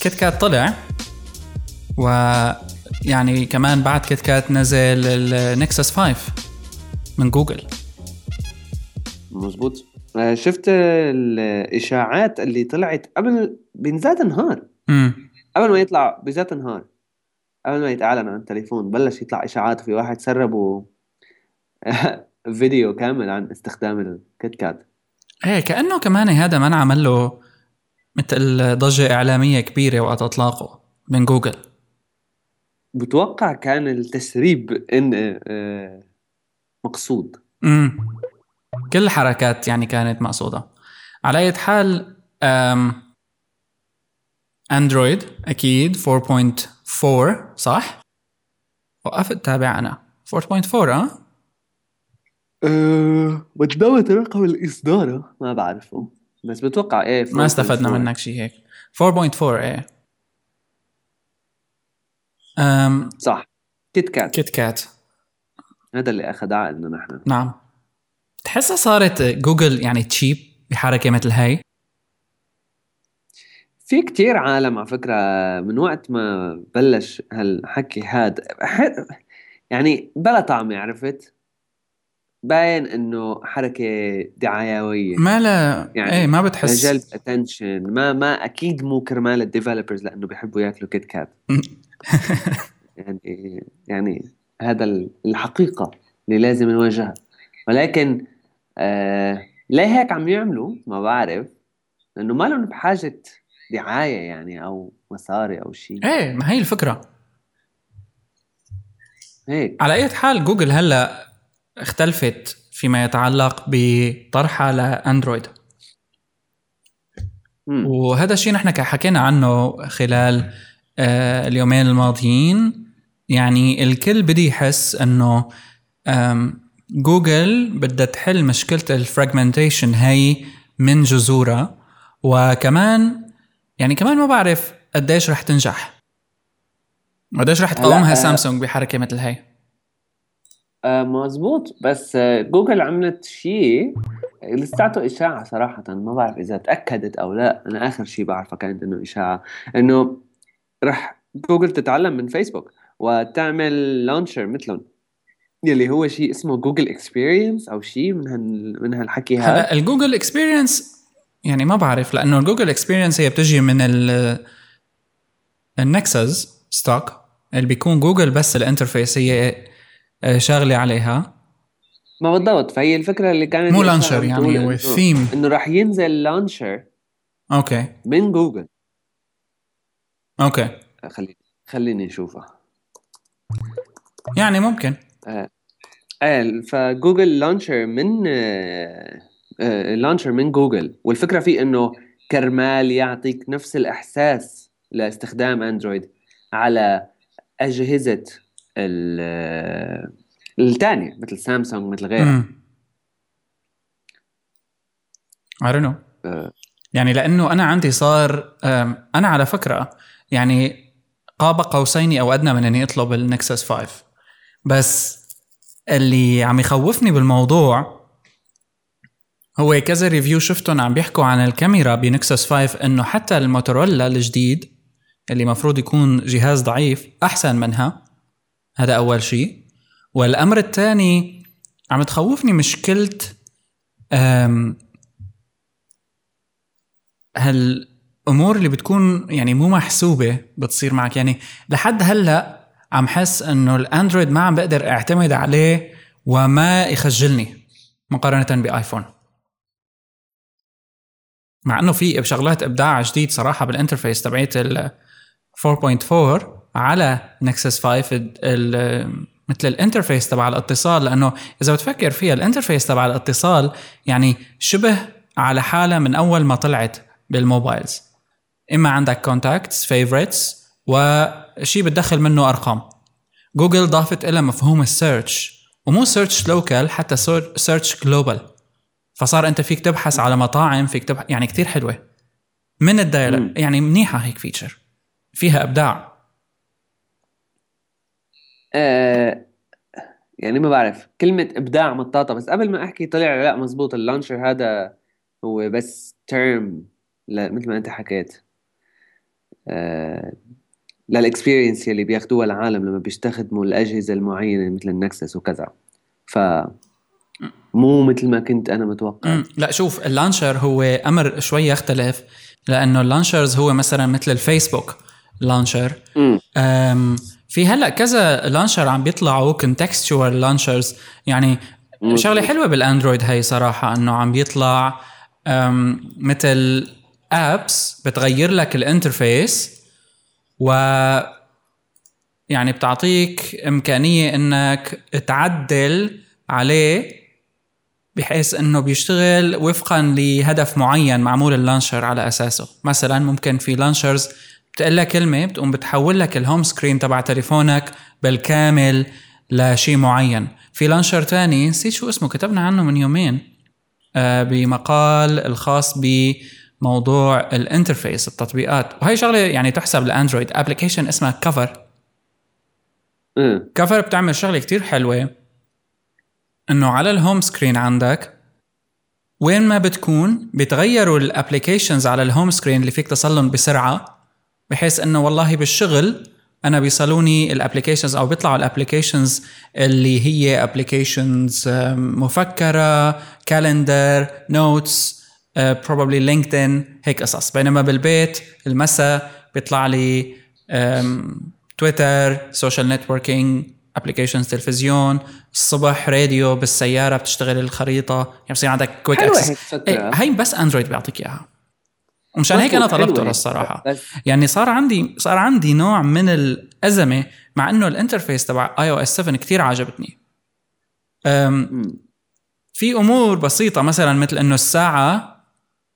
كيت كات طلع و يعني كمان بعد كيت كات نزل النكسس 5 من جوجل. مزبوط آه، شفت الإشاعات اللي طلعت قبل بذات النهار. قبل ما يطلع بذات النهار. قبل ما يتعلن عن التليفون بلش يطلع إشاعات في واحد سربوا فيديو كامل عن استخدام الكيت كات. إيه كأنه كمان هذا ما عمل له مثل ضجة إعلامية كبيرة وقت إطلاقه من جوجل. بتوقع كان التسريب إن آه، مقصود. امم كل الحركات يعني كانت مقصودة. على أي حال أم أندرويد أكيد 4.4 صح؟ وقفت تابع أنا 4.4 آه أه بت dot رقم الإصدار ما بعرفه. بس بتوقع إيه ما استفدنا منك شيء هيك. 4.4 إيه أم صح. كيت كات كيت كات هذا اللي أخذ عقلنا نحن. نعم. تحسها صارت جوجل يعني تجيب بحركة مثل هاي؟ في كتير عالم على فكرة من وقت ما بلش هالحكي هاد يعني بلا طعمة عرفت؟ باين إنه حركة دعايوية ما لا يعني إيه ما بتحس. جلب attention ما ما أكيد مو كرمال ال developers لأنه بيحبوا يأكلوا كيت كات يعني يعني هذا الحقيقة اللي لازم نواجهها. ولكن آه ليه هيك عم يعملوا؟ ما بعرف. لأنه ما لهم بحاجة دعاية يعني أو مصاري أو شيء إيه ما هي الفكرة. هيك. على أي حال جوجل هلأ اختلفت فيما يتعلق بطرحها لأندرويد. وهذا الشيء نحن حكينا عنه خلال آه، اليومين الماضيين. يعني الكل بدي يحس إنه جوجل بدها تحل مشكلة ال fragmentation هي من جذورها. وكمان يعني كمان ما بعرف قديش رح تنجح. قديش رح تقاومها آه، سامسونج بحركة مثل هي آه مزبوط بس آه جوجل عملت شيء لساته إشاعة صراحة ما بعرف إذا تأكدت أو لا. أنا آخر شيء بعرفه كانت إنه إشاعة إنه رح جوجل تتعلم من فيسبوك وتعمل launcher مثلهم. يلي هو شيء اسمه Google Experience أو شيء من هال من هالحكي هذا. هلا ال Google Experience يعني ما بعرف لأنه ال Google Experience هي بتجي من ال النكسس stock اللي بيكون جوجل بس ال interface. هي آه، شاغله عليها. ما بالضبط. فهي الفكرة اللي كانت مو launcher يعني هو ثيم إنه راح ينزل launcher okay. من جوجل. okay. خليني خليني نشوفها يعني ممكن. آه. آه فجوجل لانشر من آه آه لانشر من جوجل. والفكرة فيه إنه كرمال يعطيك نفس الإحساس لاستخدام اندرويد على أجهزة الثانية مثل سامسونج مثل غيرها I don't know. آه. يعني لأنه أنا عندي صار أنا على فكرة يعني قاب قوسين أو أدنى من إني أطلب النكسس 5 بس اللي عم يخوفني بالموضوع هو كذا review شفتهم عم بيحكوا عن الكاميرا بنكسس 5 إنه حتى الموتورولا الجديد اللي مفروض يكون جهاز ضعيف أحسن منها هذا أول شيء. والأمر الثاني عم تخوفني مشكلة هالأمور اللي بتكون يعني مو محسوبة بتصير معك. يعني لحد هلأ عم حس إنه الأندرويد ما عم بقدر أعتمد عليه وما يخجلني مقارنة بآيفون. مع إنه في شغلات إبداع جديد صراحة بال interface تبعت ال 4.4 على نكسس 5 مثل ال interface تبع الاتصال لأنه إذا بتفكر فيها ال interface تبع الاتصال يعني شبه على حالة من أول ما طلعت بال mobiles إما عندك contacts favorites وشيء بتدخل منه أرقام. جوجل ضافت لها مفهوم ال search ومو search local حتى search global فصار أنت فيك تبحث على مطاعم فيك تبحث يعني كتير حلوة. من ال dialer يعني منيحة هيك feature فيها إبداع. آه يعني ما بعرف. كلمة إبداع مطاطة. بس قبل ما أحكي طلع لا مزبوط ال launcher هذا هو بس term مثل ما أنت حكيت. آه لل experience اللي بياخدوها العالم لما بيستخدموا الأجهزة المعينة مثل النكسس وكذا. ف مو مثل ما كنت أنا متوقع. لا شوف ال launcher هو أمر شوي يختلف لأنه ال launchers هو مثلا مثل الفيسبوك launcher. في هلأ كذا launcher عم بيطلعوا contextual launchers يعني شغلة حلوة بالأندرويد هي صراحة إنه عم بيطلع مثل apps بتغير لك ال interface و يعني بتعطيك إمكانية إنك تعدل عليه بحيث إنه بيشتغل وفقا لهدف معين معمول ال launcher على أساسه. مثلا ممكن في launchers بتقول لك كلمة بتقوم بتحول لك ال home screen تبع تليفونك بالكامل لشيء معين. في launcher تاني نسيت شو اسمه كتبنا عنه من يومين آه بمقال الخاص بموضوع ال interface التطبيقات. وهي شغلة يعني تحسب لأندرويد application اسمها Cover Cover بتعمل شغلة كتير حلوة إنه على ال home screen عندك وين ما بتكون بيتغيروا ال applications على ال home screen اللي فيك تصلهم بسرعة. بحيث إنه والله بالشغل أنا بيصلوني ال applications أو بيطلعوا ال applications اللي هي applications مفكرة calendar notes probably LinkedIn هيك قصص. بينما بالبيت المساء بيطلع لي تويتر social networking applications تلفزيون. الصبح راديو بالسيارة بتشتغل الخريطة. يعني بصير عندك quick access هي بس اندرويد بيعطيك إياها. ومشان هيك أنا طلبته للصراحه يعني صار عندي صار عندي نوع من الأزمة مع إنه ال interface تبع iOS 7 كثير عجبتني في أمور بسيطة مثلا مثل إنه الساعة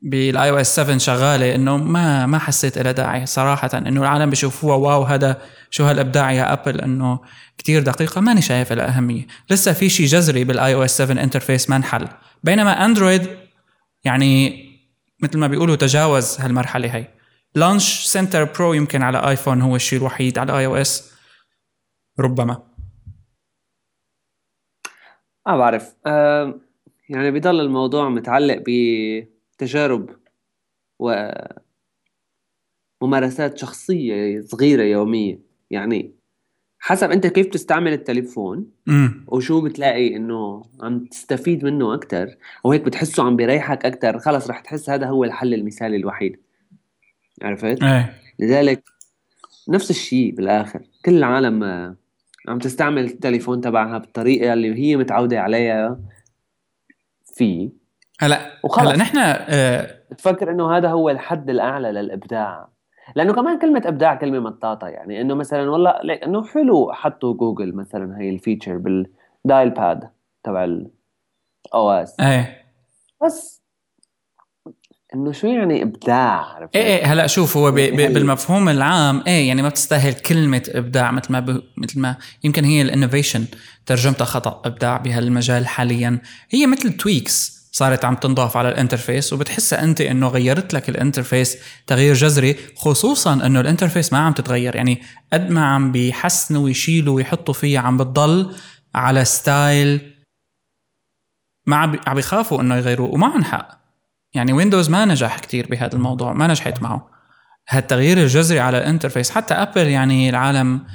بال iOS 7 شغالة إنه ما ما حسيت لها داعي صراحة. إنه العالم بيشوفوها wow هذا شو هالابداع يا أبل إنه كتير دقيقة ماني شايف لها أهمية. لسه في شيء جذري بال iOS 7 interface ما انحل. بينما أندرويد يعني مثل ما بيقولوا تجاوز هالمرحلة هي. Launch Center Pro يمكن على iPhone هو الشيء الوحيد على iOS ربما. ما بعرف. يعني بيضل الموضوع متعلق بتجارب و ممارسات شخصية صغيرة يومية يعني حسب انت كيف تستعمل التليفون مم. وشو بتلاقي إنه عم تستفيد منه أكثر وهيك بتحسه عم بيريحك أكثر خلص رح تحس هذا هو الحل المثالي الوحيد. عرفت؟ إيه. لذلك نفس الشيء بالآخر. كل العالم عم تستعمل التليفون تبعها بالطريقة اللي هي متعودة عليها فيه. هلا هلا نحن آه تفكر إنه هذا هو الحد الأعلى للإبداع. لأنه كمان كلمة إبداع كلمة مطاطة يعني إنه مثلا والله إنه حلو حطوا جوجل مثلا هي ال feature بال dial pad تبع ال OS إيه. بس إنه شو يعني إبداع؟ عرفت؟ إيه إيه هلأ شوف هو بي بي بالمفهوم العام إيه يعني ما بتستاهل كلمة إبداع مثل ما. مثل ما يمكن هي ال innovation ترجمتها خطأ إبداع بهالمجال حاليا. هي مثل tweaks صارت عم تنضاف على ال interface وبتحسها أنت إنه غيرت لك ال interface تغيير جذري خصوصا إنه ال interface ما عم تتغير. يعني قد ما عم بيحسنوا ويشيلوا ويحطوا فيها عم بتضل على style ما عم بيخافوا إنه يغيروه ومعهم حق. يعني ويندوز ما نجح كتير بهذا الموضوع ما نجحت معه. هالتغيير الجذري على ال interface حتى ابل يعني العالم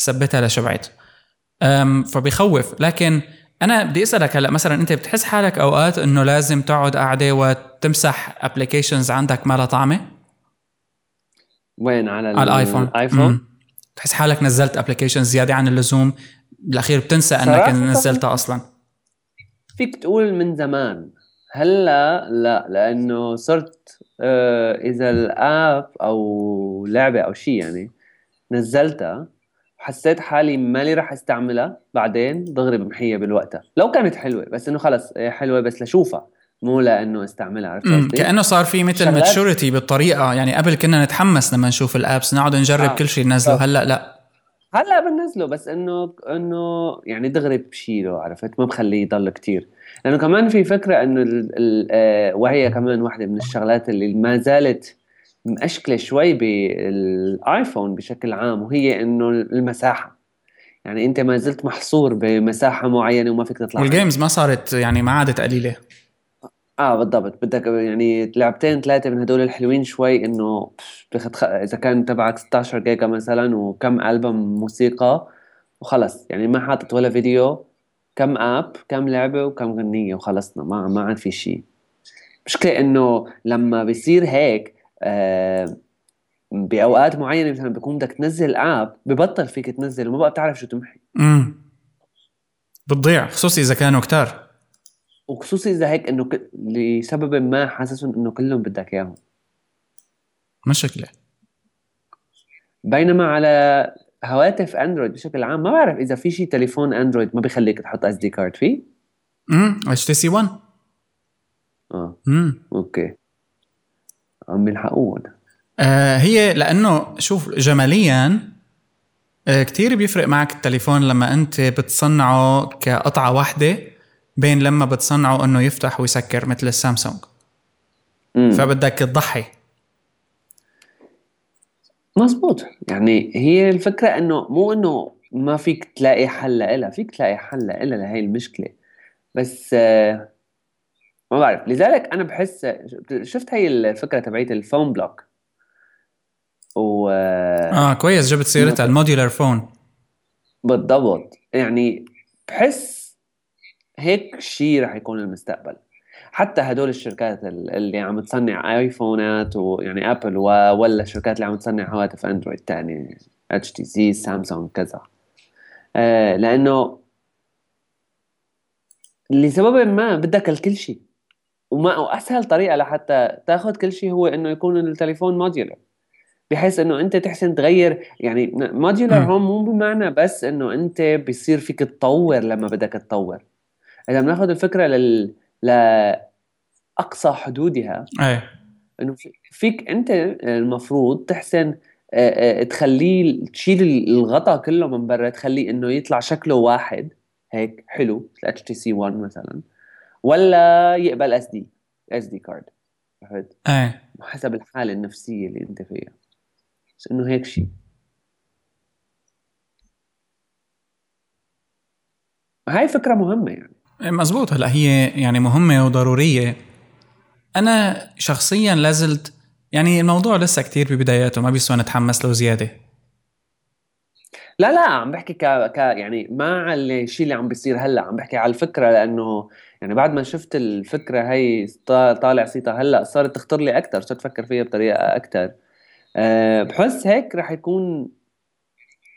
ثبتها لشبعت. فبيخوف. لكن أنا بدي أسألك هلأ مثلا أنت بتحس حالك أوقات إنه لازم تقعد قاعدة وتمسح applications عندك ما لها طعمة؟ وين؟ على, على الايفون الايفون بتحس حالك نزلت applications زيادة عن اللزوم؟ بالأخير بتنسى إنك نزلتها أصلا. فيك تقول من زمان. هلأ لا لأنه صرت آه إذا ال app أو لعبة أو شيء يعني نزلتها حسيت حالي مالي راح استعملها بعدين دغري بمحيها بالوقتها. لو كانت حلوة بس إنه خلص إيه، حلوة بس لشوفها مو لأنه استعملها عرفت قصدي؟ كأنه صار في مثل maturity بالطريقة. يعني قبل كنا نتحمس لما نشوف ال apps نقعد نجرب آه. كل شيء ننزله. هلأ لا. هلأ بنزله بس إنه إنه يعني دغري بشيله عرفت؟ ما بخليه يضل كتير. لأنه كمان في فكرة إنه آه وهي كمان واحدة من الشغلات اللي ما زالت مأشكله شوي بالآيفون بشكل عام وهي إنه المساحة. يعني أنت ما زلت محصور بمساحة معينة وما فيك تطلع وال games ما صارت يعني ما عادت قليلة. آه بالضبط. بدك يعني لعبتين ثلاثة من هدول الحلوين شوي إنه بياخد خ... إذا كان تبعك 16 جيجا مثلا وكم البوم موسيقى وخلص. يعني ما حاطط ولا فيديو كم app كم لعبة وكم غنية وخلصنا. ما ما عاد في شيء مشكلة إنه لما بيصير هيك بأوقات معينة مثلا بيكون بدك تنزل app ببطل فيك تنزل وما بقى بتعرف شو تمحي. امم بتضيع خصوصي إذا كانوا كتار. وخصوصي إذا هيك إنه ك... لسبب ما حاسسهم إنه كلهم بدك إياهم. مشكله بينما على هواتف أندرويد بشكل عام ما بعرف إذا في شيء تليفون أندرويد ما بيخليك تحط SD card فيه. امم اتش تي سي 1 آه. امم okay. عم يلحقون آه هي لأنه شوف جماليا آه كتير بيفرق معك التليفون لما أنت بتصنعه كقطعة واحدة بين لما بتصنعه إنه يفتح ويسكر مثل السامسونج. مم. فبدك تضحي. مزبوط. يعني هي الفكرة إنه مو إنه ما فيك تلاقي حل لها فيك تلاقي حل لها لهي المشكلة. بس آه، ما بعرف. لذلك أنا بحس شفت هي الفكرة تبعيت الفون بلوك؟ و آه كويس جبت سيرتها ال modular phone. بالضبط. يعني بحس هيك شيء رح يكون المستقبل حتى هدول الشركات اللي عم تصنع آيفونات ويعني أبل ولا الشركات اللي عم تصنع هواتف أندرويد تاني إتش تي سي سامسونج كذا. آه لأنه لسبب ما بدك الكل شيء وما وأسهل طريقة لحتى تاخذ كل شيء هو إنه يكون التليفون modular بحيث إنه أنت تحسن تغير يعني modular هون مو بمعنى بس إنه أنت بيصير فيك تطور لما بدك تطور. إذا بناخذ الفكرة لل لاقصى حدودها إيه. إنه فيك أنت المفروض تحسن تخليه تشيل الغطاء كله من برا تخليه إنه يطلع شكله واحد. هيك حلو اتش تي سي 1 مثلا. ولا يقبل SD SD card عرفت؟ إيه. حسب الحالة النفسية اللي أنت فيها. بس إنه هيك شيء هاي فكرة مهمة يعني. إيه، مزبوط. هلا هي يعني مهمة وضرورية. أنا شخصيا لازلت يعني الموضوع لسه كتير ببداياته ما بيسوى نتحمس له زيادة. لا لا عم بحكي ك... ك يعني ما على الشيء اللي عم بيصير هلأ. عم بحكي على الفكرة لأنه يعني بعد ما شفت الفكرة هي طالع صيتها هلأ صارت تخطر لي أكثر صرت أفكر فيها بطريقة أكثر أه بحس هيك رح يكون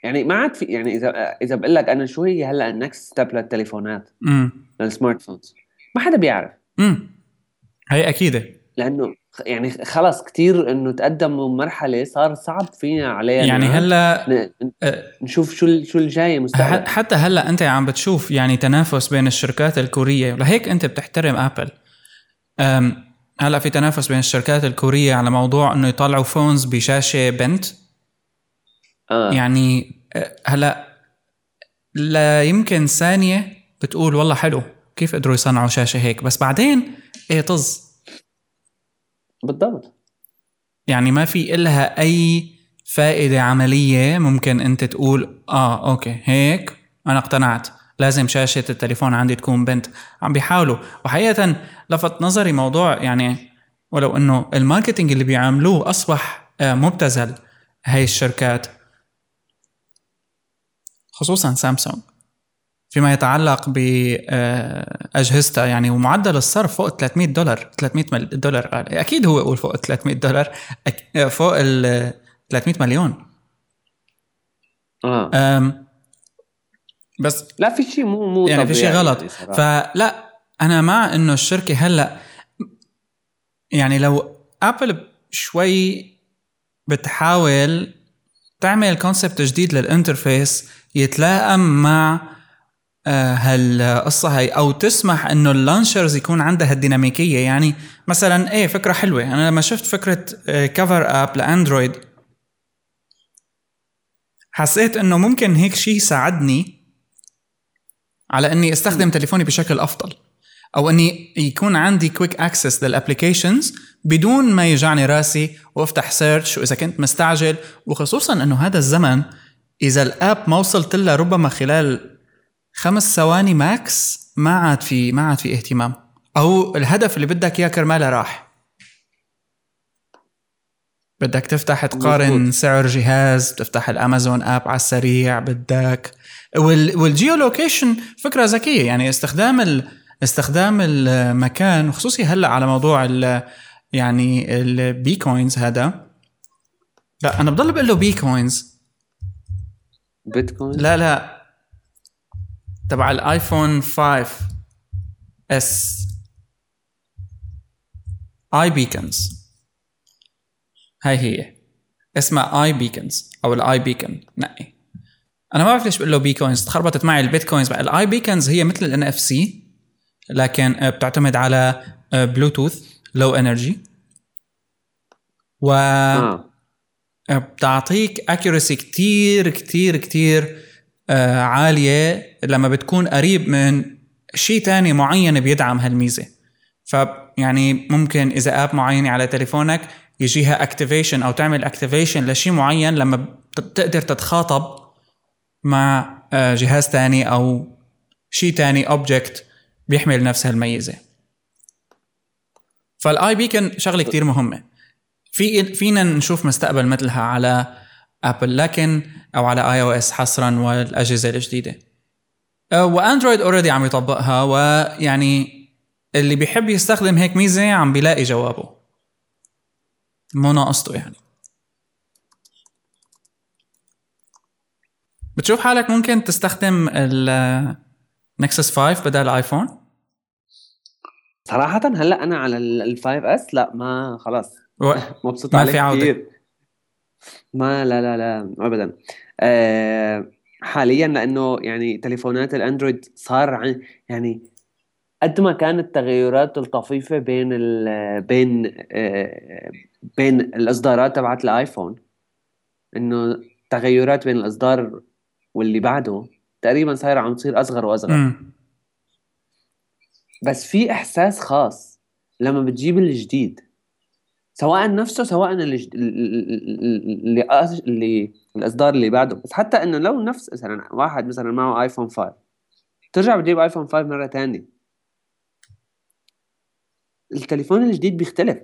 يعني ما عاد في يعني إذا إذا بقول لك أنا شو هي هلأ ال next step للتليفونات؟ لل smart phones ما حدا بيعرف. امم هي أكيدة. لأنه يعني خلص كتير إنه تقدموا مرحلة صار صعب فينا علينا يعني هلأ نشوف شو شو الجاي مستقبل. حتى هلأ أنت عم بتشوف يعني تنافس بين الشركات الكورية. ولهيك أنت بتحترم ابل هلأ في تنافس بين الشركات الكورية على موضوع إنه يطلعوا phones بشاشة bent؟ آه. يعني هلأ لا يمكن ثانية بتقول والله حلو كيف قدروا يصنعوا شاشة هيك؟ بس بعدين إيه طز. بالضبط. يعني ما في إلها أي فائدة عملية ممكن أنت تقول آه okay هيك أنا اقتنعت. لازم شاشة التليفون عندي تكون bent. عم بيحاولوا. وحقيقة لفت نظري موضوع يعني ولو إنه ال marketing اللي بيعملوه أصبح آه، مبتذل هاي الشركات خصوصا سامسونج. فيما يتعلق باجهزتها يعني ومعدل الصرف فوق 300 دولار 300 دولار أكيد هو يقول فوق 300 دولار فوق ال 300 مليون. آه. بس لا في شيء مو مو يعني في شيء غلط. فلا أنا مع إنه الشركة هلأ يعني لو ابل شوي بتحاول تعمل concept جديد لل interface يتلائم مع آه، هالقصة هاي؟ أو تسمح إنه ال launchers يكون عندها الديناميكية؟ يعني مثلا إيه فكرة حلوة. أنا لما شفت فكرة Cover App لأندرويد حسيت إنه ممكن هيك شيء يساعدني على إني أستخدم تليفوني بشكل أفضل أو إني يكون عندي quick access لل applications بدون ما يجعني راسي وأفتح search وإذا كنت مستعجل. وخصوصا إنه هذا الزمن إذا ال app ما وصلت لها ربما خلال خمس ثواني max ما عاد في ما عاد في اهتمام. أو الهدف اللي بدك إياه كرماله راح. بدك تفتح تقارن. سعر جهاز بتفتح ال Amazon app على السريع بدك. وال وال geolocation فكرة ذكية. يعني استخدام ال... استخدام المكان وخصوصي هلأ على موضوع ال... يعني ال بيكوينز هذا. لا أنا بضل بقول له بيكوينز بيتكوين؟ لا لا. تبع الايفون 5S iBeacons هاي هي. اسمها iBeacons أو ال iBeacon نقي أنا ما بعرف ليش بقول له بيكوينز تخربطت معي ال Bitcoins ال iBeacons هي مثل ال NFC لكن آه، بتعتمد على Bluetooth Low Energy و آه. بتعطيك accuracy كتير كتير كتير آه عالية لما بتكون قريب من شيء تاني معين بيدعم هالميزة. فيعني ممكن إذا app معينة على تليفونك يجيها activation أو تعمل activation لشيء معين لما بت- بتقدر تتخاطب مع آه جهاز تاني أو شيء تاني object بيحمل نفس هالميزة. فال iBeacon شغلة كتير مهمة. في فينا نشوف مستقبل مثلها على Apple لكن أو على iOS حصرا والأجهزة الجديدة. أه، وأندرويد already عم يطبقها ويعني اللي بيحب يستخدم هيك ميزة عم بيلاقي جوابه. مو ناقصته يعني. بتشوف حالك ممكن تستخدم ال Nexus 5 بدل ال iPhone صراحة هلأ أنا على ال 5S لأ ما خلاص. مبسوط ما عليه في عودة. كثير ما لا لا لا ابدا. آه حاليا لأنه يعني تليفونات الأندرويد صار عن- يعني قد ما كانت تغيرات الطفيفة بين ال بين آه بين الإصدارات تبعت الآيفون إنه تغيرات بين الإصدار واللي بعده تقريبا صايرة عم تصير أصغر وأصغر. بس في إحساس خاص لما بتجيب الجديد. سواء نفسه سواء. اللي أس- اللي الإصدار اللي بعده. بس حتى إنه لو نفس مثلا واحد مثلا معه ايفون 5 ترجع بتجيب ايفون 5 مرة ثانية التليفون الجديد بيختلف.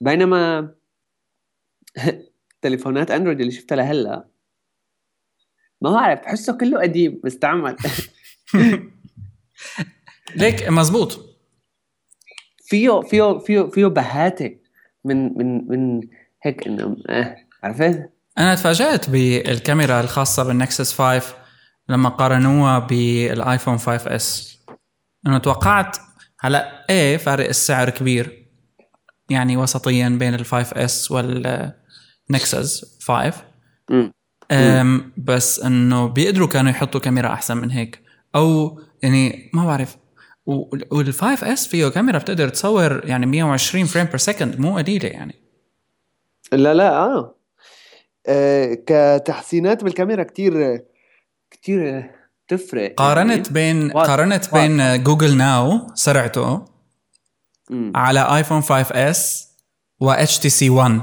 بينما تليفونات أندرويد اللي شفتها لهلأ ما بعرف بحسه كله قديم مستعمل. ليك مزبوط. فيه فيه فيه فيه بهاتة من من من هيك إنه آه عرفت؟ أنا تفاجأت بالكاميرا الخاصة بال Nexus 5 لما قارنوها بال iPhone 5S. إنه توقعت هلا إيه فارق السعر كبير يعني وسطيا بين ال 5S وال Nexus 5 امم أم بس إنه بيقدروا كانوا يحطوا كاميرا أحسن من هيك. أو يعني ما بعرف وال 5S فيه كاميرا بتقدر تصور يعني 120 frame per second مو قليلة يعني. لا لا آه, آه كتحسينات بالكاميرا كتير كتير تفرق. قارنت بين واضح- قارنت بين Google Now سرعته يعني. على iPhone 5S و اتش تي سي 1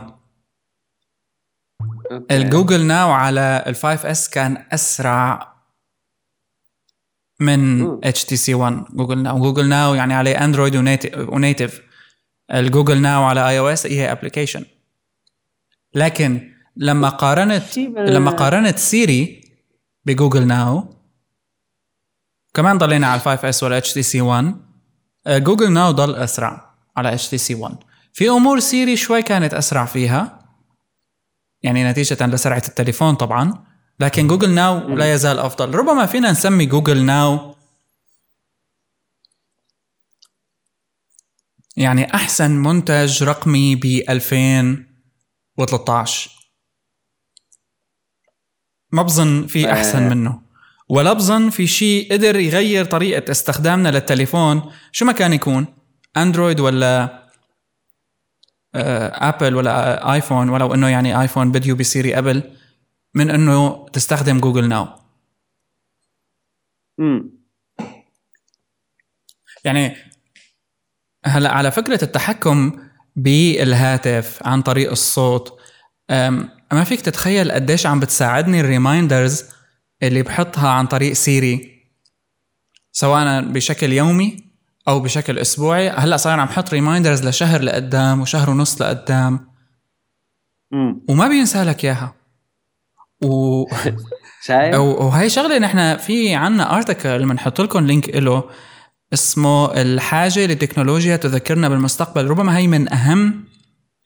Okay. ال Google Now على ال 5S كان أسرع من. HTC One Google Now Google Now يعني عليه اندرويد و native ال Google Now على iOS هي application لكن لما قارنت لما قارنت Siri ب Google Now كمان ضلينا على 5S ولا HTC One آه، Google Now ضل أسرع على اتش تي سي 1 في أمور Siri شوي كانت أسرع فيها. يعني نتيجة لسرعة التليفون طبعا. لكن Google Now لا يزال أفضل. ربما فينا نسمي Google Now يعني أحسن منتج رقمي ب 2013 ما بظن في أحسن آه. منه. ولا بظن في شيء قدر يغير طريقة استخدامنا للتليفون. شو ما كان يكون؟ اندرويد ولا آه، Apple ولا iPhone ولو إنه يعني iPhone بديو ب Siri قبل من أنه تستخدم Google Now. امم يعني هلا على فكرة التحكم بالهاتف عن طريق الصوت ما فيك تتخيل قديش عم بتساعدني ال reminders اللي بحطها عن طريق Siri سواء بشكل يومي أو بشكل أسبوعي. هلا صار عم حط reminders لشهر لقدام وشهر ونص لقدام. امم وما بينسى لك إياها. و... شايف؟ وهي شغلة نحن في عنا article بنحط لكم link له اسمه الحاجة للتكنولوجيا تذكرنا بالمستقبل. ربما هي من أهم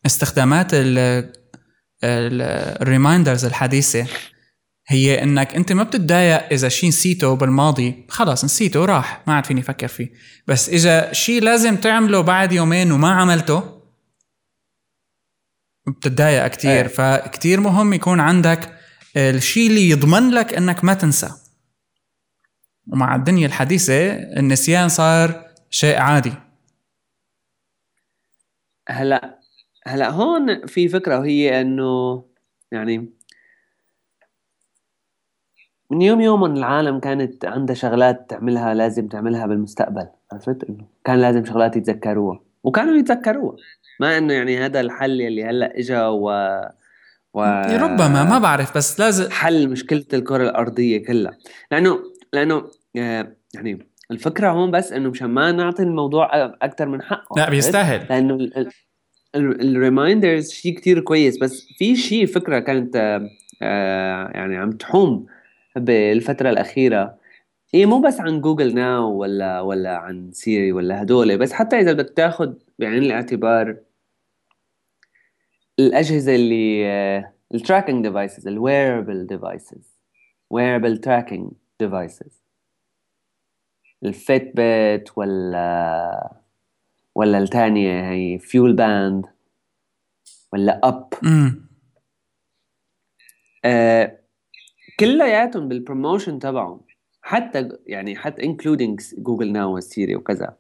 استخدامات الريمايندرز الحديثة. هي إنك أنت ما بتتضايق إذا شيء نسيته بالماضي. خلاص نسيته راح ما عاد فيني أفكر فيه. بس إذا شيء لازم تعمله بعد يومين وما عملته بتتضايق كتير. إيه. فكتير مهم يكون عندك الشيء اللي يضمن لك أنك ما تنسى. ومع الدنيا الحديثة النسيان صار شيء عادي. هلا هلا هون في فكرة وهي إنه يعني من يوم يوم العالم كانت عندها شغلات تعملها لازم تعملها بالمستقبل. عرفت؟ إنه كان لازم شغلات يتذكروها وكانوا يتذكروها. ما إنه يعني هذا الحل اللي هلأ اجى و و ربما ما بعرف بس لازم حل مشكلة الكرة الأرضية كلها. لأنه لأنه آه، يعني الفكرة هون بس إنه مشان ما نعطي الموضوع أكثر من حقه لا؟ بيستاهل. لأنه ال reminders شيء كتير كويس بس في شيء فكرة كانت آه، يعني عم تحوم بالفترة الأخيرة. هي مو بس عن Google Now ولا ولا عن Siri ولا هدول بس حتى إذا بدك تاخذ بعين الاعتبار الأجهزة اللي ال tracking devices ال wearable devices wearable tracking devices. ال Fitbit ولا ولا الثانية هي FuelBand ولا Up آه كلياتهم بال promotion تبعهم حتى يعني حتى including Google Now و Siri وكذا.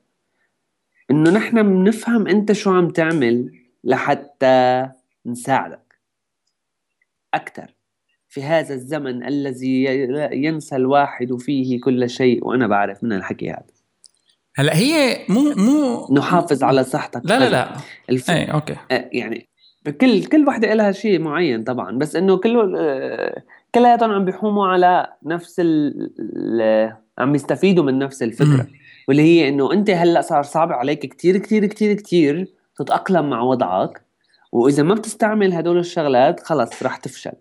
إنه نحن بنفهم أنت شو عم تعمل لحتى نساعدك أكثر. في هذا الزمن الذي ينسى الواحد فيه كل شيء وأنا بعرف من الحكي هذا. هلا هي مو مو نحافظ على صحتك. لا لا لا. الف... اي أوكي. آه، يعني كل كل وحدة لها شيء معين طبعا بس إنه كله آه، كلياتهم عم بيحوموا على نفس ال... عم يستفيدوا من نفس الفكرة. واللي هي إنه أنت هلأ صار صعب عليك كتير كتير كتير كتير تتأقلم مع وضعك. وإذا ما بتستعمل هدول الشغلات خلص رح تفشل.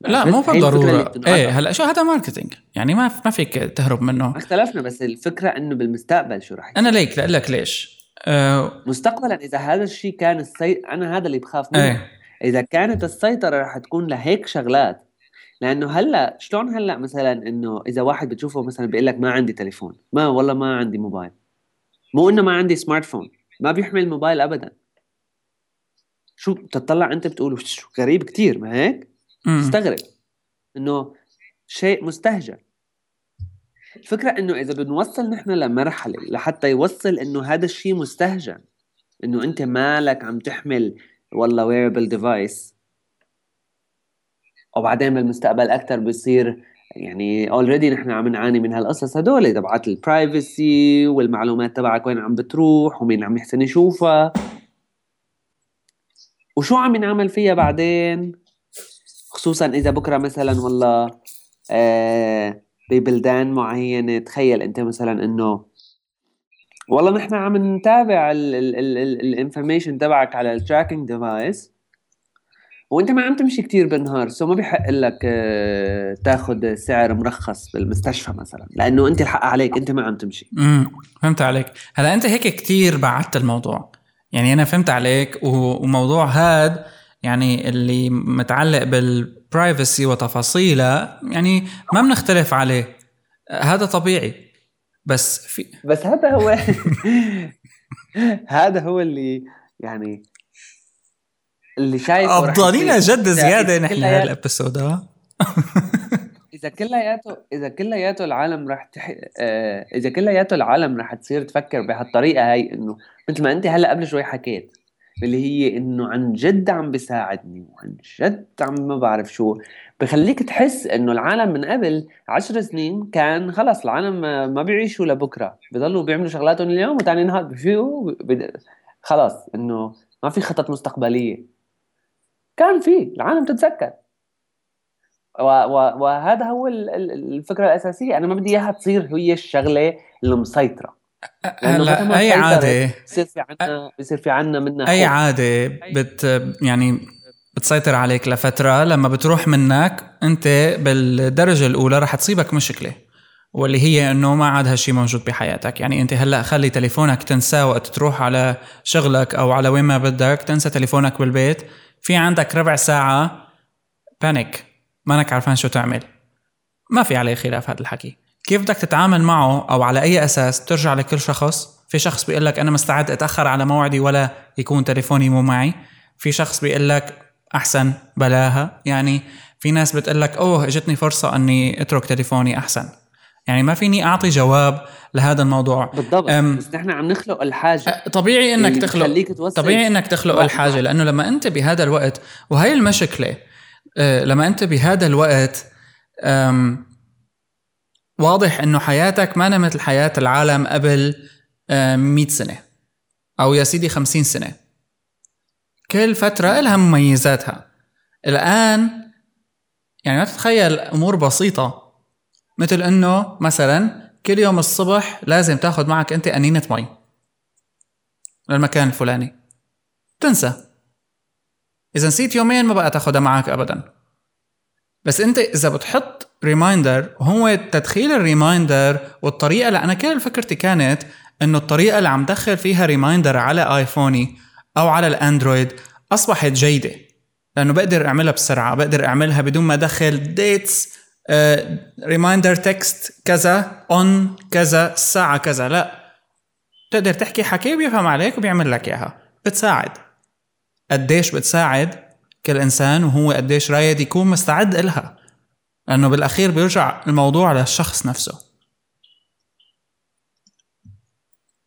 لا مو بالضرورة. إيه هلأ شو هذا marketing يعني ما ما فيك تهرب منه. ما اختلفنا بس الفكرة إنه بالمستقبل شو رح يصير؟ أنا ليك لاقول لك ليش؟ آه مستقبلا إذا هذا الشيء كان السي... أنا هذا اللي بخاف منه. إيه. إذا كانت السيطرة رح تكون لهيك شغلات. لأنه هلأ شلون هلأ مثلا إنه إذا واحد بتشوفه مثلا بيقول لك ما عندي تليفون؟ ما والله ما عندي موبايل. مو إنه ما عندي smartphone ما بيحمل موبايل ابدا. شو بتطلع انت بتقول شو غريب كتير ما هيك. تستغرب إنه شيء مستهجن. الفكرة إنه إذا بنوصل نحن لمرحلة لحتى يوصل إنه هذا الشيء مستهجن إنه أنت مالك عم تحمل والله wearable device. وبعدين بالمستقبل أكثر بصير يعني already نحن عم نعاني من هالقصص هدول تبعات ال privacy والمعلومات تبعك وين عم بتروح ومين عم يحسن يشوفها. وشو عم ينعمل فيها بعدين؟ خصوصا إذا بكرة مثلا والله آه ببلدان معينة تخيل أنت مثلا إنه والله نحن عم نتابع ال information تبعك على ال tracking device وأنت ما عم تمشي كتير بالنهار so ما بيحق لك آه، تاخذ سعر مرخص بالمستشفى مثلا لأنه أنت الحق عليك أنت ما عم تمشي. امم فهمت عليك. هلا أنت هيك كتير بعدت الموضوع. يعني أنا فهمت عليك وموضوع هاد يعني اللي متعلق بالبرايفسي وتفاصيلها يعني ما بنختلف عليه. هذا طبيعي. بس في بس هذا هو هذا هو اللي يعني اللي شايفه يصير. جد زيادة نحن هالابيسود ها إذا كلياته إذا كلياته العالم رح تح... آه... إذا كلياته العالم رح تصير تفكر بهالطريقة هاي إنه مثل ما أنت هلأ قبل شوي حكيت اللي هي إنه عن جد عم بيساعدني وعن جد عم ما بعرف شو بخليك تحس إنه العالم من قبل عشر سنين كان خلص العالم ما بيعيشوا لبكرة بضلوا بيعملوا شغلاتهم اليوم وتاني نهار بفيقوا. خلص إنه ما في خطط مستقبلية كان في العالم و وهذا هو الفكرة الأساسية. أنا ما بدي إياها تصير هي الشغلة المسيطرة. هلا أي عادة؟ بصير في عنا بصير في عنا منها أي عادة بت يعني بتسيطر عليك لفترة لما بتروح منك أنت بالدرجة الأولى رح تصيبك مشكلة واللي هي إنه ما عاد هالشيء موجود بحياتك. يعني أنت هلأ خلي تليفونك تنساه وقت تروح على شغلك أو على وين ما بدك تنسى تليفونك بالبيت. في عندك ربع ساعة بانيك مانك عارفان شو تعمل. ما في عليه خلاف هذا الحكي. كيف بدك تتعامل معه أو على أي أساس ترجع لكل شخص؟ في شخص بيقول لك أنا مستعد أتأخر على موعدي ولا يكون تليفوني مو معي. في شخص بيقول لك أحسن بلاها. يعني في ناس بتقول لك أوه إجتني فرصة إني أترك تليفوني أحسن. يعني ما فيني أعطي جواب لهذا الموضوع. بالضبط. بس نحن عم نخلق الحاجة. طبيعي إنك تخلق طبيعي إنك تخلق الحاجة لأنه لما أنت بهذا الوقت وهي المشكلة لما أنت بهذا الوقت واضح إنه حياتك ما مثل حياه العالم قبل 100 سنة أو يا سيدي 50 سنة. كل فترة لها مميزاتها. الآن يعني ما تتخيل أمور بسيطة. مثل إنه مثلا كل يوم الصبح لازم تاخذ معك أنت أنينة مي للمكان الفلاني. تنسى. اذا نسيت يومين ما بقى تاخذها معك ابدا. بس أنت إذا بتحط reminder وهو تدخيل ال reminder والطريقة أنا كل فكرتي كانت إنه الطريقة اللي عم دخل فيها reminder على آيفوني أو على الأندرويد أصبحت جيدة. لأنه بقدر أعملها بسرعة بقدر أعملها بدون ما أدخل dates reminder text كذا on كذا الساعة كذا لا. تقدر تحكي حكي بيفهم عليك وبيعمل لك إياها. بتساعد. قديش بتساعد كل انسان وهو قديش رايد يكون مستعد إلها. لأنه بالأخير بيرجع الموضوع للشخص نفسه.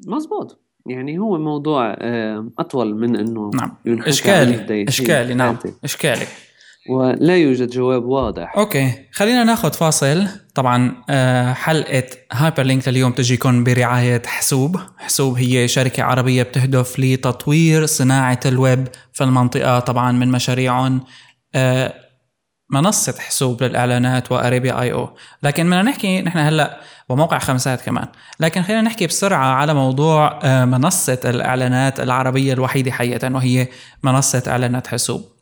مزبوط. يعني هو موضوع أطول من إنه نعم. إشكالي. إشكالي. نعم. إشكالي. ولا يوجد جواب واضح. أوكي خلينا ناخذ فاصل. طبعا آه، حلقة هايبر لينك لليوم تجيكم برعاية حسوب. حسوب هي شركة عربية بتهدف لتطوير صناعة الويب في المنطقة طبعا من مشاريعهم آه، منصة حسوب للإعلانات وأريبيا آي أو. لكن بدنا نحكي نحن هلأ وموقع خمسات كمان. لكن خلينا نحكي بسرعة على موضوع آه، منصة الإعلانات العربية الوحيدة حقيقة وهي منصة إعلانات حسوب.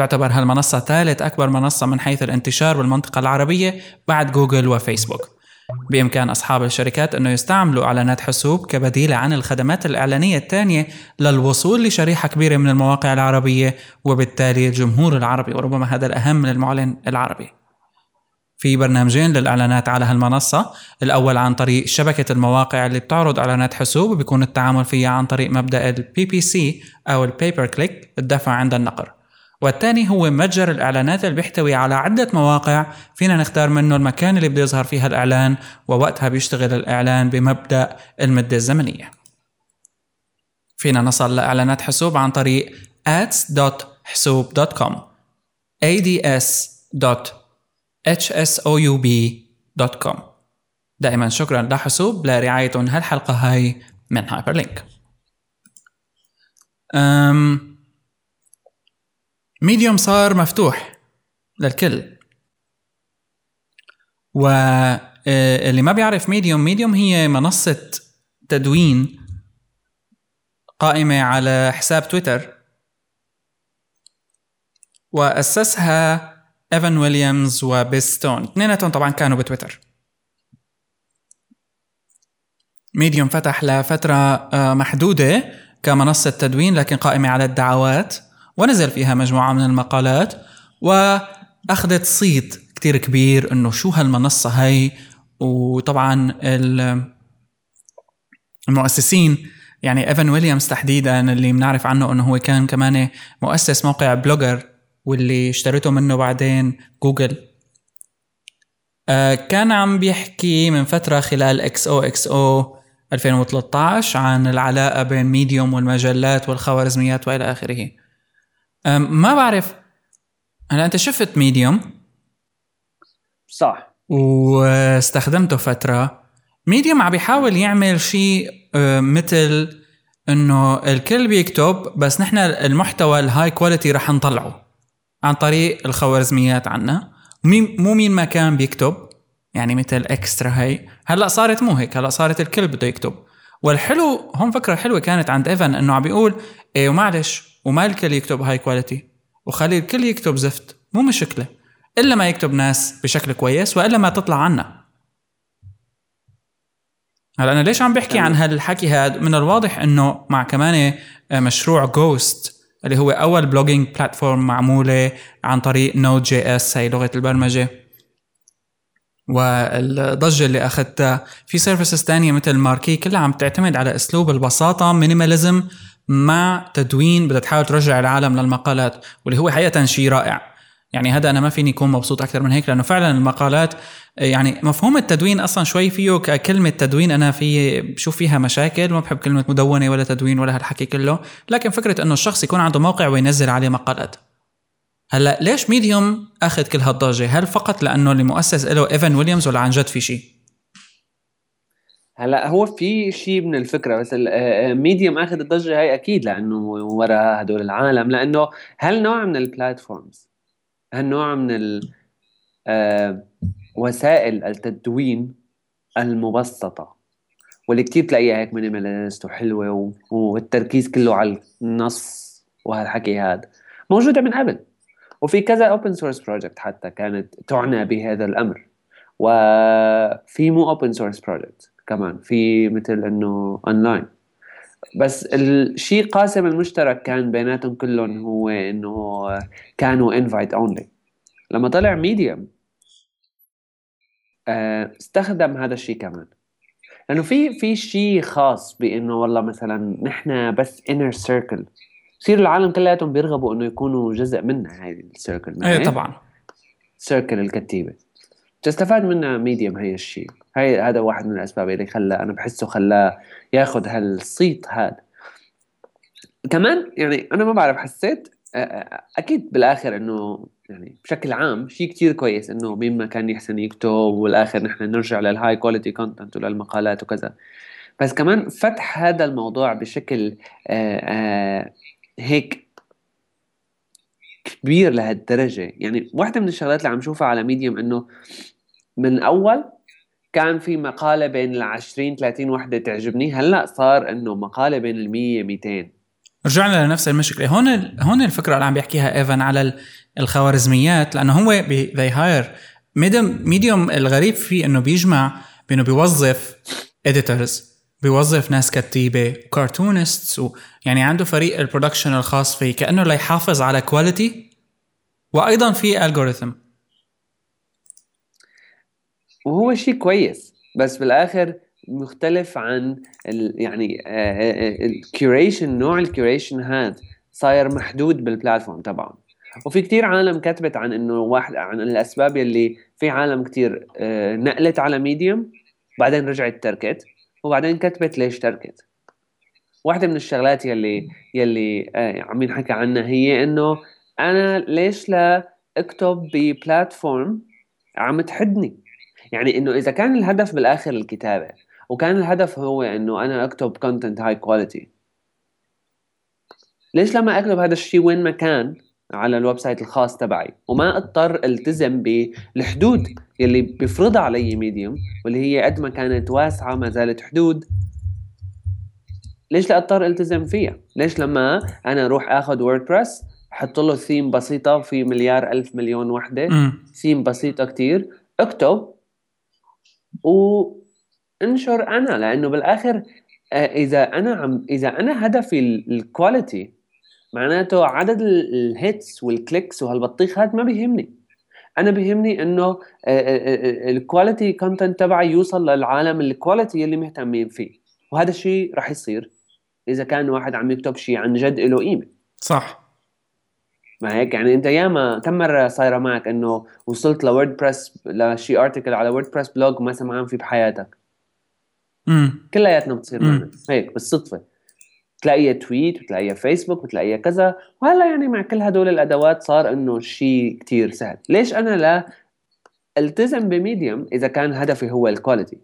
تعتبر هالمنصة ثالث أكبر منصة من حيث الانتشار بالمنطقة العربية بعد جوجل وفيسبوك. بإمكان أصحاب الشركات أنه يستعملوا إعلانات حسوب كبديلة عن الخدمات الإعلانية الثانية للوصول لشريحة كبيرة من المواقع العربية وبالتالي الجمهور العربي وربما هذا الأهم من المعلن العربي. في برنامجين للإعلانات على هالمنصة الأول عن طريق شبكة المواقع اللي بتعرض إعلانات حسوب وبيكون التعامل فيها عن طريق مبدأ ال PPC أو ال Pay Per Click الدفع عند النقر. والثاني هو متجر الإعلانات اللي بيحتوي على عدة مواقع. فينا نختار منه المكان اللي بده يظهر فيها الإعلان ووقتها بيشتغل الإعلان بمبدأ المدة الزمنية. فينا نصل لإعلانات حسوب عن طريق ads.حسوب.com ads.hsoub.com دائما شكرا لحسوب لرعايتهم هالحلقة هاي من هايبر لينك ميديوم صار مفتوح للكل. واللي ما بيعرف ميديوم ميديوم هي منصة تدوين قائمة على حساب تويتر. وأسسها ايفان ويليامز وبيز ستون اثنيناتهم طبعا كانوا بتويتر. ميديوم فتح لفترة آه، محدودة كمنصة تدوين لكن قائمة على الدعوات. ونزل فيها مجموعة من المقالات وأخذت صيت كتير كبير إنه شو هالمنصة هاي. وطبعا المؤسسين يعني ايفن ويليامز تحديدا اللي بنعرف عنه إنه هو كان كمان مؤسس موقع بلوجر واللي اشتريته منه بعدين جوجل. آه، كان عم بيحكي من فترة خلال XOXO 2013 عن العلاقة بين ميديوم والمجلات والخوارزميات وإلى آخره. ما بعرف. هلا أنت شفت ميديوم صح. واستخدمته فترة. ميديوم عم بيحاول يعمل شيء مثل إنه الكل بيكتب بس نحن المحتوى ال high quality رح نطلعه عن طريق الخوارزميات عنا. مين مو مين ما كان بيكتب يعني مثل extra هي. هلأ صارت مو هيك هلأ صارت الكل بده يكتب. والحلو هون فكرة حلوة كانت عند ايفن إنه عم بيقول إيه ومعلش وما الكل يكتب high quality وخلي الكل يكتب زفت مو مشكلة. إلا ما يكتب ناس بشكل كويس وإلا ما تطلع عنا هلا أنا ليش عم بحكي عن هالحكي هذا من الواضح إنه مع كمان مشروع Ghost اللي هو أول blogging platform معمولة عن طريق Node.js هي لغة البرمجة. والضجة اللي أخذتها في services تانية مثل ماركي كلها عم تعتمد على أسلوب البساطة minimalism مع تدوين بدها تحاول ترجع العالم للمقالات واللي هو حقيقة شيء رائع. يعني هذا أنا ما فيني أكون مبسوط أكثر من هيك لأنه فعلا المقالات يعني مفهوم التدوين أصلا شوي فيه ككلمة تدوين أنا في بشوف فيها مشاكل ما بحب كلمة مدونة ولا تدوين ولا هالحكي كله لكن فكرة إنه الشخص يكون عنده موقع وينزل عليه مقالات. هلأ ليش ميديوم أخذ كل هالضجة؟ هل فقط لأنه اللي مؤسس له إيفن ويليامز ولا عن جد في شيء؟ هلا هو في شيء من الفكرة بس ميديوم آه، آخذ الضجة هاي أكيد لأنه وراء هدول العالم لأنه هالنوع من ال platforms هالنوع من ال آه، وسائل التدوين المبسطة؟ واللي كتير تلاقيها هيك minimalist وحلوة والتركيز كله على النص وهالحكي هذا موجودة من قبل. وفي كذا open source project حتى كانت تعنى بهذا الأمر. وفي مو open source project كمان في مثل إنه اونلاين بس الشيء قاسم المشترك كان بيناتهم كلهم هو إنه كانوا invite only لما طلع ميديوم آه، استخدم هذا الشيء كمان. لأنه في في شيء خاص بإنه والله مثلا نحن بس inner circle يصير العالم كلياتهم بيرغبوا إنه يكونوا جزء منها هاي ال circle إيه طبعا. circle الكتيبة. تستفاد منها ميديوم هي الشيء هاي هذا واحد من الأسباب اللي خلى أنا بحسه خلاه ياخذ هالصيت هذا. كمان يعني أنا ما بعرف حسيت أكيد بالآخر إنه يعني بشكل عام شيء كتير كويس إنه مين ما كان يحسن يكتب والآخر نحن نرجع لل high quality content وللمقالات وكذا. بس كمان فتح هذا الموضوع بشكل هيك كبير لهالدرجة. يعني واحدة من الشغلات اللي عم شوفها على Medium إنه من اول كان في مقالة بين ال 20 30 وحدة تعجبني. هلأ صار إنه مقالة بين ال 100 200 رجعنا لنفس المشكلة. هون هون الفكرة اللي عم بيحكيها even على الخوارزميات لأنه هو they hire Medium الغريب فيه إنه بيجمع بإنه بيوظف editors بيوظف ناس كتيبة و cartoonists يعني عنده فريق ال production الخاص فيه. كأنه ليحافظ على quality وأيضا في algorithm وهو شيء كويس بس بالاخر مختلف عن ال يعني ال curation آه، آه، نوع ال curation هذا صاير محدود بال platform تبعهم وفي كتير عالم كتبت عن إنه واحد عن الأسباب يلي في عالم كتير آه، نقلت على Medium بعدين رجعت تركت وبعدين كتبت ليش تركت. واحدة من الشغلات يلي يلي عم ينحكى عنها هي إنه أنا ليش لا أكتب ب platform عم تحدني؟ يعني إنه إذا كان الهدف بالآخر الكتابة وكان الهدف هو إنه أنا أكتب content high quality ليش لما أكتب هذا الشيء وين ما كان؟ على ال website الخاص تبعي. وما أضطر ألتزم بالحدود يلي بيفرضها علي Medium واللي هي قد ما كانت واسعة ما زالت حدود. ليش لا أضطر ألتزم فيها؟ ليش لما أنا أروح آخذ WordPress أحط له ثيم بسيطة في مليار ألف مليون وحدة ثيم بسيطة كتير أكتب وانشر أنا لأنه بالآخر آه، إذا أنا عم إذا أنا هدفي ال quality معناته عدد ال hits وال clicks وهالبطيخ هذا ما بيهمني. أنا بيهمني إنه آه، آه، ال quality content تبعي يوصل للعالم ال quality اللي مهتمين فيه. وهذا الشيء راح يصير إذا كان واحد عم يكتب شيء عن جد له قيمة. صح. ما هيك؟ يعني أنت ياما كم مرة صايرة معك إنه وصلت ل WordPress لشي article على WordPress blog ما سمعان فيه بحياتك؟ امم كلياتنا بتصير معنا هيك بالصدفة. تلاقيها tweet بتلاقيها فيسبوك بتلاقيها كذا. وهلا يعني مع كل هدول الأدوات صار إنه شيء كتير سهل. ليش أنا لا ألتزم ب Medium إذا كان هدفي هو ال quality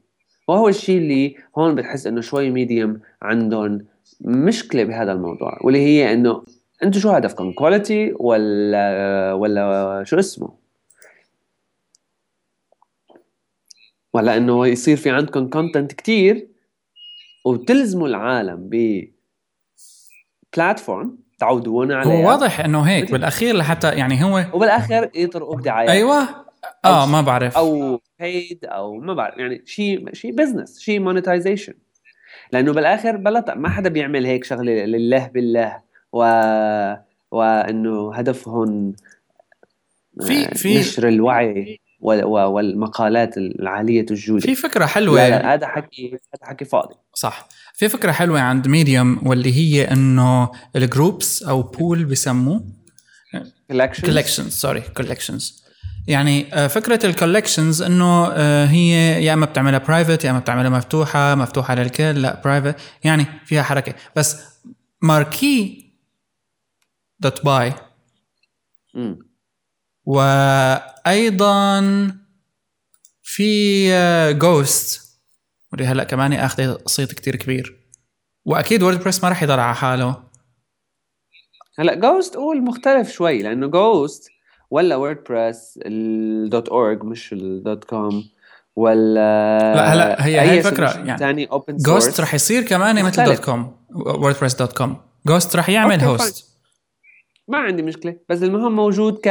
وهو الشيء اللي هون بتحس إنه شوي Medium عندهم مشكلة بهذا الموضوع واللي هي إنه أنتوا شو هدفكم quality ولا ولا شو اسمه؟ ولا إنه يصير في عندكم content كتير وتلزموا العالم ب platform تعودون عليها. هو واضح إنه هيك بالأخير لحتى يعني هو وبالاخر يطرقوا بدعايات. أيوه. آه ما بعرف. أو paid أو ما بعرف يعني شيء شيء business شيء monetization لأنه بالاخر بلا ما حدا بيعمل هيك شغلة لله بالله. و وإنه هدفهم في في نشر الوعي والمقالات العالية الجوده في فكرة حلوة. هذا حكي هذا حكي فاضي. صح. في فكرة حلوة عند Medium واللي هي إنه ال groups أو بول بسموه. collections collections sorry collections يعني آه، فكرة ال collections إنه آه، هي يا إما بتعملها private يا إما بتعملها مفتوحة مفتوحة للكل لا private يعني فيها حركة. بس Marquee dot by وأيضا في Ghost آه، واللي هلأ كمان أخذ صيت كتير كبير. وأكيد WordPress ما راح يضل على حاله. هلأ Ghost قول مختلف شوي لأنه Ghost ولا WordPress ال dot org مش ال dot com ولا لا هلأ هي هي الفكرة يعني ثاني open Ghost رح يصير كمان مثل dot com WordPress dot com Ghost رح يعمل host ما عندي مشكلة بس المهم موجود ك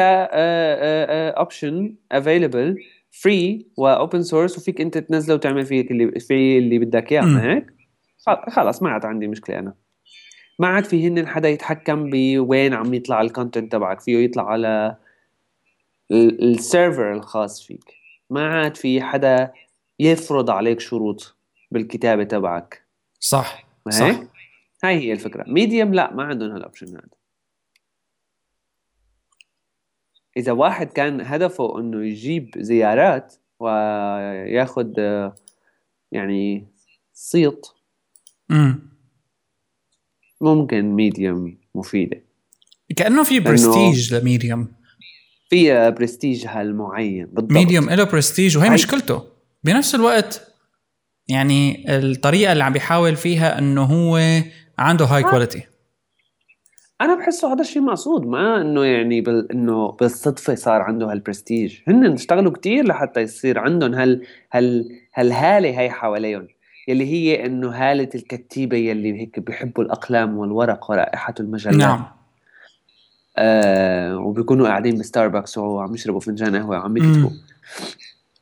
option available free و open source وفيك أنت تنزله وتعمل فيه اللي في اللي بدك إياه ما هيك؟ خلص ما عاد عندي مشكلة أنا. ما عاد في هن حدا يتحكم بوين عم يطلع ال content تبعك فيه يطلع على ال server الخاص فيك. ما عاد في حدا يفرض عليك شروط بالكتابة تبعك. صح صح. هاي هي الفكرة. Medium لا ما عندهم هال option هذا. إذا واحد كان هدفه إنه يجيب زيارات وياخذ يعني صيت ممكن Medium مفيدة. كأنه في prestige ل Medium. في برستيجها المعين بالضبط. Medium له برستيج وهي مشكلته. بنفس الوقت يعني الطريقة اللي عم بيحاول فيها إنه هو عنده high quality أنا بحسه هذا الشيء مقصود ما إنه يعني بال... إنه بالصدفة صار عنده هالبرستيج. هن اشتغلوا كتير لحتى يصير عندهم هال هال هالهالة هي حواليهم يلي هي إنه هالة الكتيبة يلي هيك بيحبوا الأقلام والورق ورائحة المجلات. نعم. آه وبيكونوا قاعدين بستاربكس وعم يشربوا فنجان قهوة وعم يكتبوا.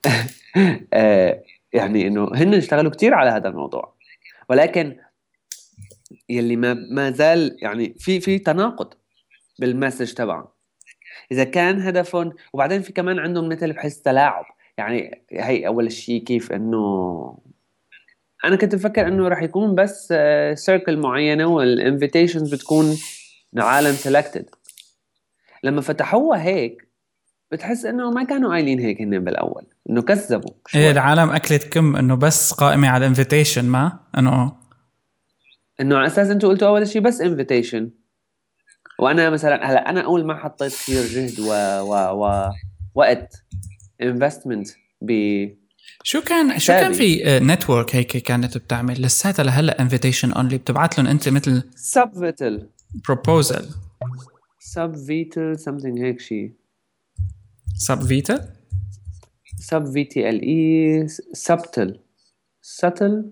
آه يعني إنه هن اشتغلوا كتير على هذا الموضوع. ولكن يلي ما ما زال يعني في في تناقض بالمسج تبعهم إذا كان هدفهم وبعدين في كمان عندهم مثل بحس تلاعب. يعني هي أول شيء كيف إنه أنا كنت مفكر إنه راح يكون بس circle معينة وال invitations بتكون عالم selected لما فتحوها هيك بتحس إنه ما كانوا قايلين هيك هن بالأول إنه كذبوا إيه العالم أكلت كم إنه بس قائمة على ال invitation ما؟ إنه إنه على أساس أنتم قلتوا أول شيء بس invitation وأنا مثلا هلا أنا أول ما حطيت كثير جهد و, و, و وقت investment ب شو كان شو كان في network هيك كانت بتعمل؟ لساتها لهلا invitation only بتبعت لهم أنت مثل Svbtle proposal Svbtle something هيك شيء Svbtle S V T L E Svbtle Svbtle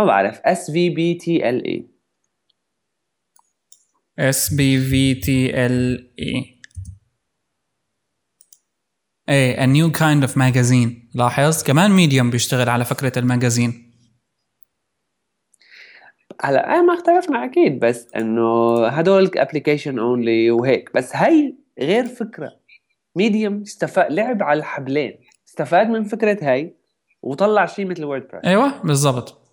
ما بعرف. S V B T L E S B V T L E إيه a new kind of magazine. لاحظ؟ كمان Medium بيشتغل على فكرة ال magazine. هلا إيه ما اختلفنا أكيد بس إنه هدول application only وهيك. بس هي غير فكرة. Medium استفاد لعب على الحبلين. استفاد من فكرة هاي وطلع شيء مثل WordPress أيوه بالضبط.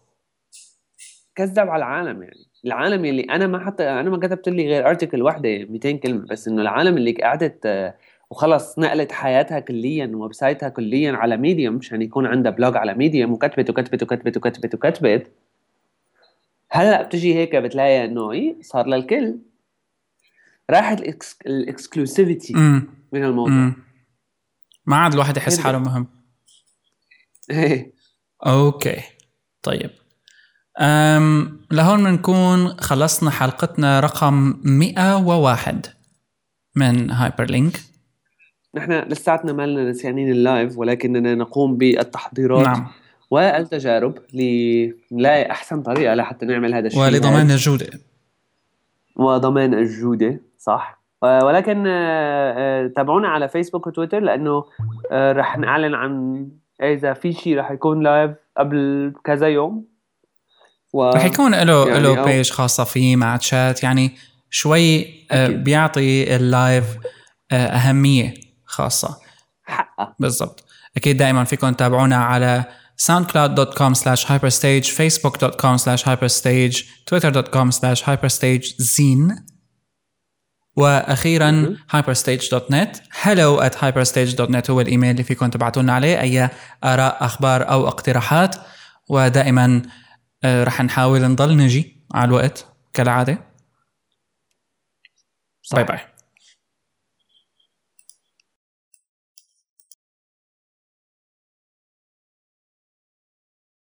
كذب على العالم يعني. العالم اللي أنا ما حتى أنا ما كتبت لي غير article واحدة 200 كلمة بس إنه العالم اللي قعدت وخلص نقلت حياتها كليا website ها كليا على Medium مشان يكون عندها blog على Medium وكتبت وكتبت وكتبت وكتبت وكتبت. هلأ بتجي هيك بتلاقي إنه إيه صار للكل. راحت ال exclusivity من الموضوع. مم. ما عاد الواحد يحس حاله مهم. إيه. okay. طيب. أم لهون بنكون خلصنا حلقتنا رقم 101 من هايبر لينك نحن لساتنا مالنا نسيانين ال live ولكننا نقوم بالتحضيرات نعم. والتجارب لنلاقي أحسن طريقة لحتى نعمل هذا الشيء. ولضمان الجودة. وضمان الجودة صح. آه، ولكن آه، آه، تابعونا على فيسبوك وتويتر لأنه رح نعلن عن إذا في شيء رح يكون live قبل كذا يوم. و... رح يكون له يعني له page خاصة فيه مع تشات يعني شوي أكيد. بيعطي اللايف أهمية خاصة. حقه. بالضبط. أكيد دائما فيكم تتابعونا على soundcloud.com slash hyperstage facebook.com slash hyperstage twitter.com slash hyperstage وأخيرا hyperstage.net hello at hyperstage.net هو الإيميل اللي فيكم تبعتوا لنا عليه أي آراء أخبار أو اقتراحات. ودائما آه، رح نحاول نضل نجي على الوقت كالعادة. باي باي.